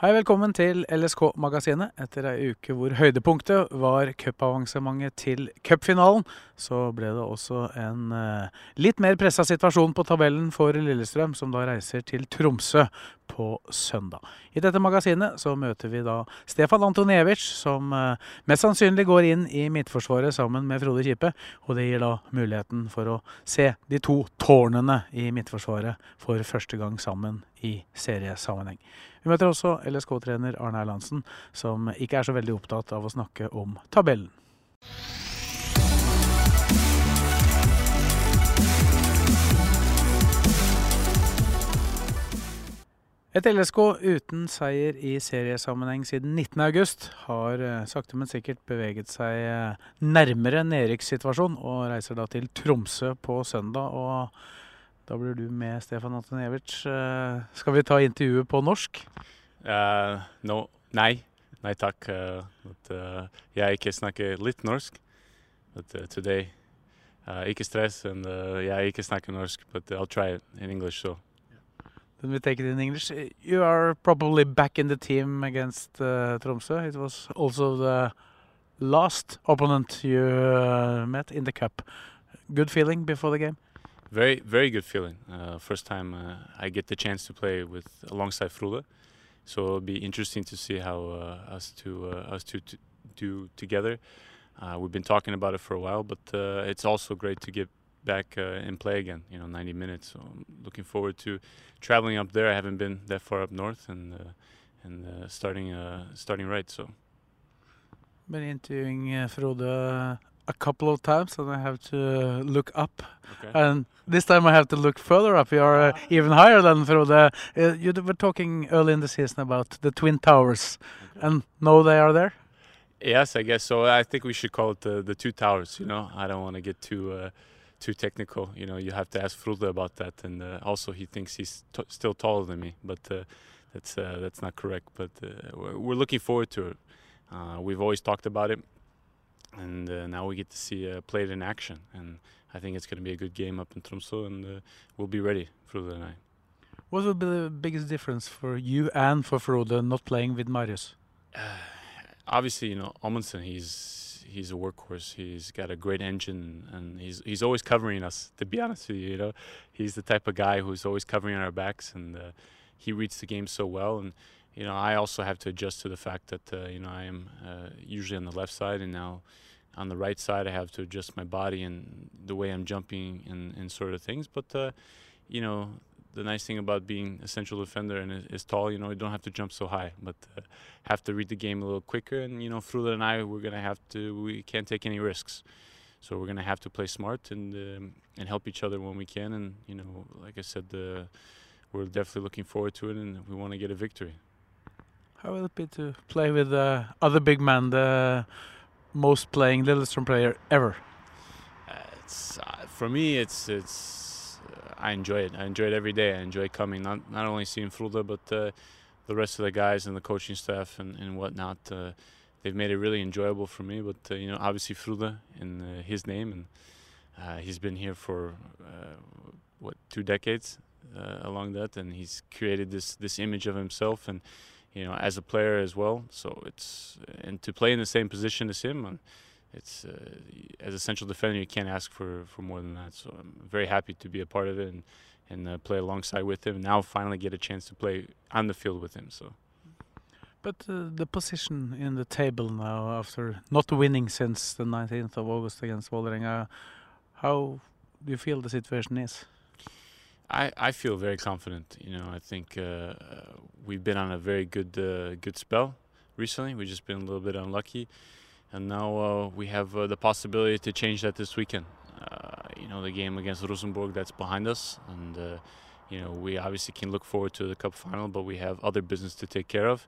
Hei, velkommen til LSK-magasinet. Etter ei uke hvor høydepunktet var cupavansementet til cupfinalen, så ble det også en eh, litt mer pressa situasjon på tabellen for Lillestrøm, som da reiser til Tromsø på søndag. I dette magasinet så møter vi da Stefan Antonevic, som eh, mest sannsynlig går inn i Midtforsvaret sammen med Frode Kippe. Og det gir da muligheten for å se de to tårnene i Midtforsvaret for første gang sammen i seriesammenheng. Vi møter også LSK-trener Arne Erlandsen, som ikke er så veldig opptatt av å snakke om tabellen. Et LSK uten seier i seriesammenheng siden 19.8 har eh, sakte, men sikkert beveget seg eh, nærmere nedrykkssituasjon, og reiser da til Tromsø på søndag. og Da blir du med, Stefan Antoniewicz. Eh, Skal vi ta intervjuet på norsk? Uh, no, nei. Nei takk. Uh, but, uh, jeg ikke snakker litt norsk. But uh, today, uh, ikke stress, and uh, jeg ikke snakker norsk, but I'll try it in English. So Then we take it in English. You are probably back in the team against uh, Tromsø. It was also the last opponent you uh, met in the cup. Good feeling before the game. very, very good feeling. Uh, first time uh, I get the chance to play with alongside Frode, so it'll be interesting to see how uh, us two uh, us two do together. Uh, we've been talking about it for a while, but uh, it's also great to get back uh, and play again. You know, 90 minutes. So I'm looking forward to traveling up there. I haven't been that far up north, and uh, and uh, starting uh, starting right. So Been interviewing uh, Frode a couple of times, and I have to look up. okay. And this time I have to look further up. You are uh, even higher than Frode. Uh, you were talking early in the season about the Twin Towers, and now they are there. Yes, I guess so. I think we should call it the the two towers. You know, I don't want to get too uh, too technical. You know, you have to ask Frode about that, and uh, also he thinks he's t- still taller than me, but uh, that's uh, that's not correct. But uh, we're, looking forward to it. Uh, we've always talked about it, and uh, now we get to see uh, play it in action, and I think it's going to be a good game up in Tromsø, and uh, we'll be ready, Frode and I. What will be the biggest difference for you and for Frode not playing with Marius? obviously, you know, Amundsen, he's he's a workhorse. He's got a great engine, and he's he's always covering us. To be honest with you, you know, he's the type of guy who's always covering our backs, and uh, he reads the game so well. And you know, I also have to adjust to the fact that uh, you know I am uh, usually on the left side, and now on the right side I have to adjust my body and the way I'm jumping and, and sort of things. But uh, you know, the nice thing about being a central defender and is, is tall, you know, you don't have to jump so high, but uh, have to read the game a little quicker. And you know, Frula and I, we're gonna have to. We can't take any risks, so we're gonna have to play smart and um, and help each other when we can. And you know, like I said, uh, we're definitely looking forward to it, and we want to get a victory. How will it be to play with the other big man, the most playing Lillestrøm player ever? Uh, it's uh, for me. It's it's. I enjoy it. I enjoy it every day. I enjoy coming. Not not only seeing Frode, but uh, the rest of the guys and the coaching staff and and whatnot. Uh, they've made it really enjoyable for me. But uh, you know, obviously Frode in uh, his name, and uh, he's been here for what two decades along that, and he's created this this image of himself and. You know, as a player as well, so it's and to play in the same position as him, and it's uh, as a central defender you can't ask for for more than that. So I'm very happy to be a part of it and and uh, play alongside with him. Now finally get a chance to play on the field with him. So But uh, the position in the table now, after not winning since the 19th of August against Vålerenga, how do you feel the situation is? I, I feel very confident. You know, I think uh, we've been on a very good uh, good spell recently. We've just been a little bit unlucky, and now uh, we have uh, the possibility to change that this weekend. Uh, know the game against Rosenborg that's behind us, and you know we obviously can look forward to the cup final, but we have other business to take care of,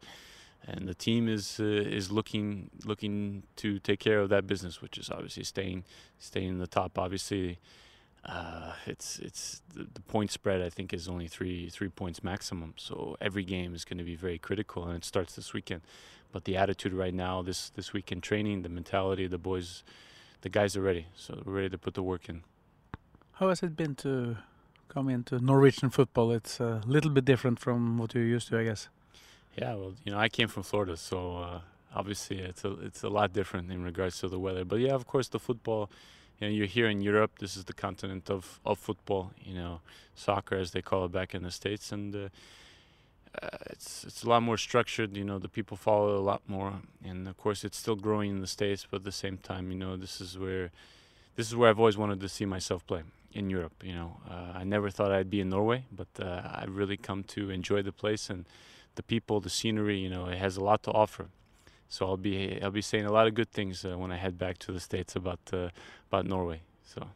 and the team is uh, is looking looking to take care of that business, which is obviously staying staying in the top. Obviously, uh, it's it's the, the, point spread I think is only three three points maximum. So every game is going to be very critical, and it starts this weekend. But the attitude right now, this this weekend training, the mentality, the boys, the guys are ready. So we're ready to put the work in. How has it been to come into Norwegian football? It's a little bit different from what you're used to, I guess. Yeah, well, you know, I came from Florida, so uh, obviously it's a it's a lot different in regards to the weather. But yeah, of course, the football you know, you're here in Europe. This is the continent of, of football. You know, soccer as they call it back in the states, and uh, uh, it's it's a lot more structured. You know, the people follow a lot more, and of course, it's still growing in the states. But at the same time, you know, this is where this is where I've always wanted to see myself play in Europe. You know, uh, I never thought I'd be in Norway, but uh, I've really come to enjoy the place and the people, the scenery. You know, it has a lot to offer. So I'll be I'll be saying a lot of good things uh, when I head back to the states about uh, about Norway. So.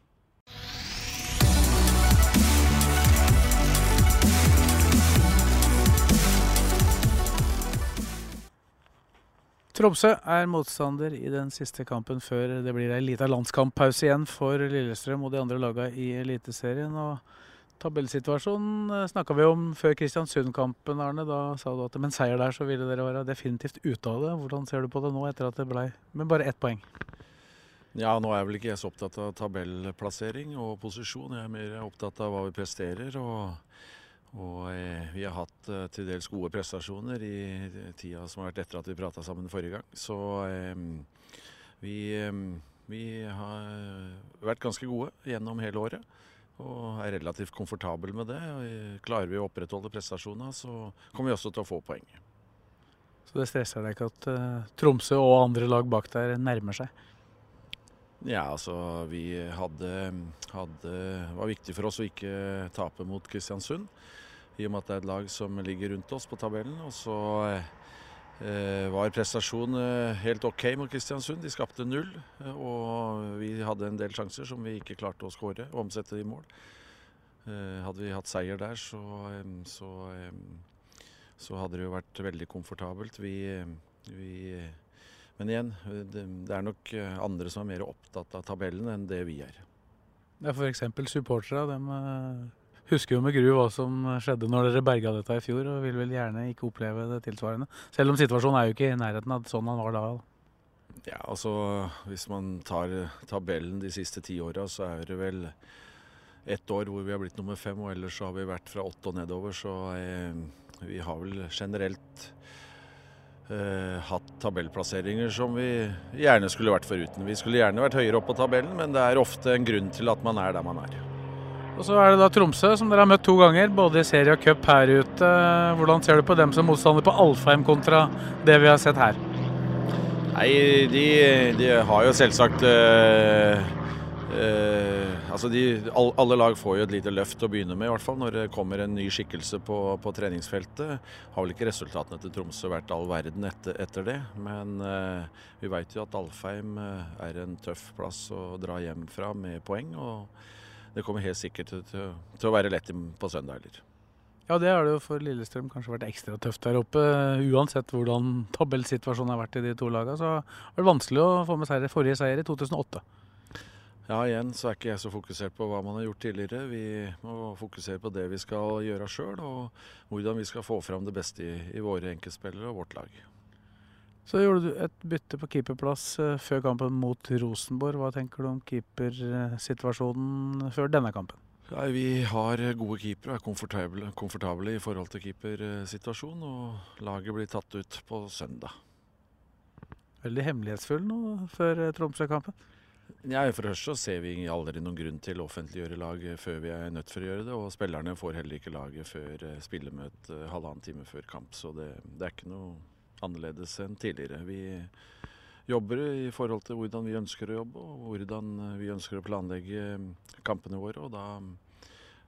Tromsø er motstander i den siste kampen før det blir ei lita landskamppause igjen for Lillestrøm og de andre lagene i Eliteserien. og Tabellsituasjonen eh, snakka vi om før Kristiansund-kampen, Arne. Da sa du at med en seier der så ville dere være definitivt ute av det. Hvordan ser du på det nå, etter at det ble med bare ett poeng? Ja, nå er vel ikke jeg så opptatt av tabellplassering og posisjon. Jeg er mer opptatt av hva vi presterer. Og, og eh, vi har hatt eh, til dels gode prestasjoner i tida som har vært etter at vi prata sammen forrige gang. Så vi, vi har vært ganske gode gjennom hele året og er relativt komfortabel med det. Og Klarer vi å opprettholde prestasjonene, så kommer vi også til å få poeng. Så det stresser deg ikke at uh, Tromsø og andre lag bak der nærmer seg? Ja, altså vi hadde, hadde Det var viktig for oss å ikke tape mot Kristiansund. I og med at det er et lag som ligger rundt oss på tabellen. Og så uh, Eh, var prestasjonen eh, helt OK mot Kristiansund. De skapte null. Eh, og vi hadde en del sjanser som vi ikke klarte å skåre og omsette i mål. Hadde vi hatt seier der, så, så, så hadde det jo vært veldig komfortabelt. Vi, vi men igjen, det, er nok andre som er mer opptatt av tabellen enn det vi er. Er f.eks. supportere. Husker jo med gru hva som skjedde når dere berga dette i fjor, og vil vel gjerne ikke oppleve det tilsvarende. Selv om situasjonen er jo ikke i nærheten av sånn han var da. Ja, altså Hvis man tar tabellen de siste ti åra, så er det vel ett år hvor vi har blitt nummer fem, og ellers så har vi vært fra åtte og nedover. Så eh, vi har vel generelt eh, hatt tabellplasseringer som vi gjerne skulle vært foruten. Vi skulle gjerne vært høyere opp på tabellen, men det er ofte en grunn til at man er der man er. Og så er det da Tromsø, som dere har møtt to ganger, både i serie og cup her ute. Hvordan ser du på dem som motstander på Alfheim kontra det vi har sett her? Nei, de, de har jo selvsagt øh, øh, Altså, de, alle lag får jo et lite løft å begynne med, i hvert fall når det kommer en ny skikkelse på, på treningsfeltet. Har vel ikke resultatene til Tromsø vært all verden etter, etter det, men øh, vi vet jo at Alfheim er en tøff plass å dra hjem fra med poeng. og det kommer helt sikkert til, til, til å være lett på søndag heller. Ja, det har det jo for Lillestrøm kanskje vært ekstra tøft der oppe. Uansett hvordan tabellsituasjonen har vært i de to lagene, så var det vanskelig å få med seg forrige seier i 2008. Ja, igjen så er ikke jeg så fokusert på hva man har gjort tidligere. Vi må fokusere på det vi skal gjøre sjøl, og hvordan vi skal få fram det beste i, i våre enkeltspillere og vårt lag. Så gjorde du et bytte på keeperplass eh, før kampen mot Rosenborg. Hva tenker du om keepersituasjonen før denne kampen? Nei, vi har gode keepere og er komfortable, komfortable, i forhold til keepersituasjonen. Og laget blir tatt ut på søndag. Veldig hemmelighetsfull nå før eh, Tromsø-kampen? Ja, For det første ser vi aldri noen grunn til å offentliggjøre laget før vi er nødt for å gjøre det. Og spillerne får heller ikke laget før eh, spillemøte halvannen time før kamp. Så det, det er ikke noe annerledes enn tidligere. Vi jobber i forhold til hvordan vi ønsker å jobbe og hvordan vi ønsker å planlegge kampene våre. og da,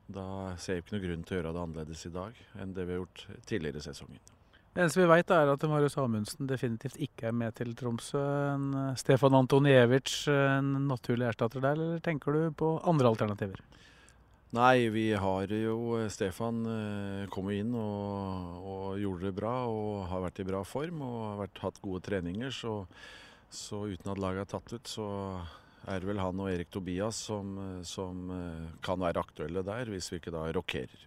da ser jeg ikke noe grunn til å gjøre det annerledes i dag enn det vi har gjort tidligere i sesongen. Det eneste vi veit, er at Marius Amundsen definitivt ikke er med til Tromsø. En eh, Stefan Antoniewicz en naturlig erstatter der, eller tenker du på andre alternativer? Nei, vi har jo Stefan kom inn og, og, gjorde det bra og har vært i bra form og har vært, hatt gode treninger. Så, så uten at laget er tatt ut, så er det vel han og Erik Tobias som, som kan være aktuelle der, hvis vi ikke da rokerer.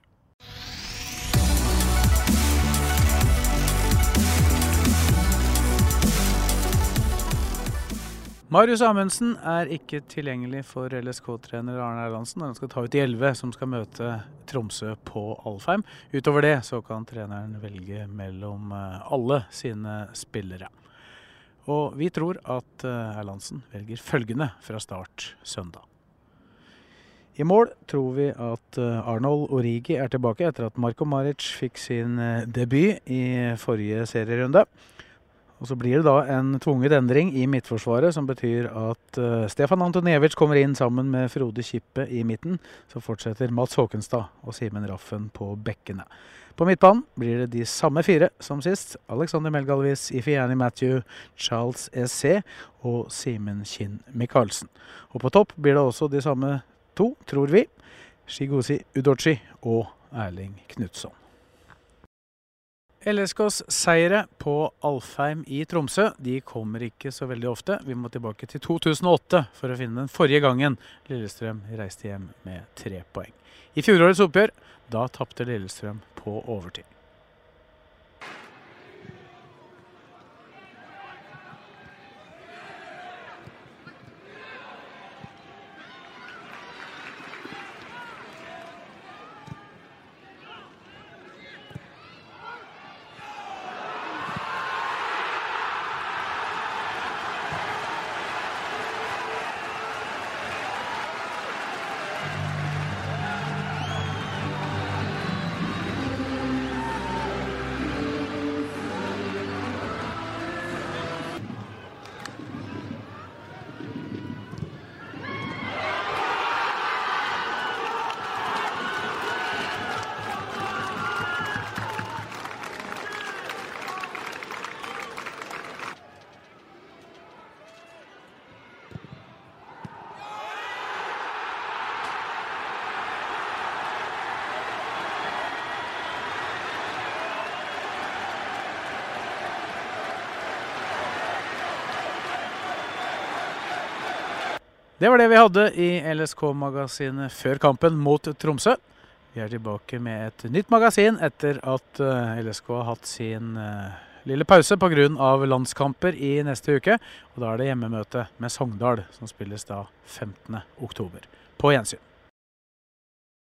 Marius Amundsen er ikke tilgjengelig for LSK-trener Arne Erlandsen når han skal ta ut de elleve som skal møte Tromsø på Alfheim. Utover det så kan treneren velge mellom eh, alle sine spillere. Og vi tror at eh, Erlandsen velger følgende fra start søndag. I mål tror vi at eh, Arnold Origi er tilbake etter at Marko Maric fikk sin debut i forrige serierunde. Og Så blir det da en tvunget endring i midtforsvaret, som betyr at uh, Stefan Antoniewicz kommer inn sammen med Frode Kippe i midten. Så fortsetter Mats Håkenstad og Simen Raffen på bekkene. På midtbanen blir det de samme fire som sist. Alexander Melgalvis, Ifiani Matthew, Charles Essé og Simen Kinn Michaelsen. Og på topp blir det også de samme to, tror vi. Shigosi Udochi og Erling Knutson. LSKs seire på Alfheim i Tromsø de kommer ikke så veldig ofte. Vi må tilbake til 2008 for å finne den forrige gangen Lillestrøm reiste hjem med tre poeng. I fjorårets oppgjør da tapte Lillestrøm på overtid. Det var det vi hadde i LSK-magasinet før kampen mot Tromsø. Vi er tilbake med et nytt magasin etter at eh, LSK har hatt sin eh, lille pause pga. landskamper i neste uke. Og Da er det hjemmemøte med Sogndal, som spilles da 15.10. På gjensyn.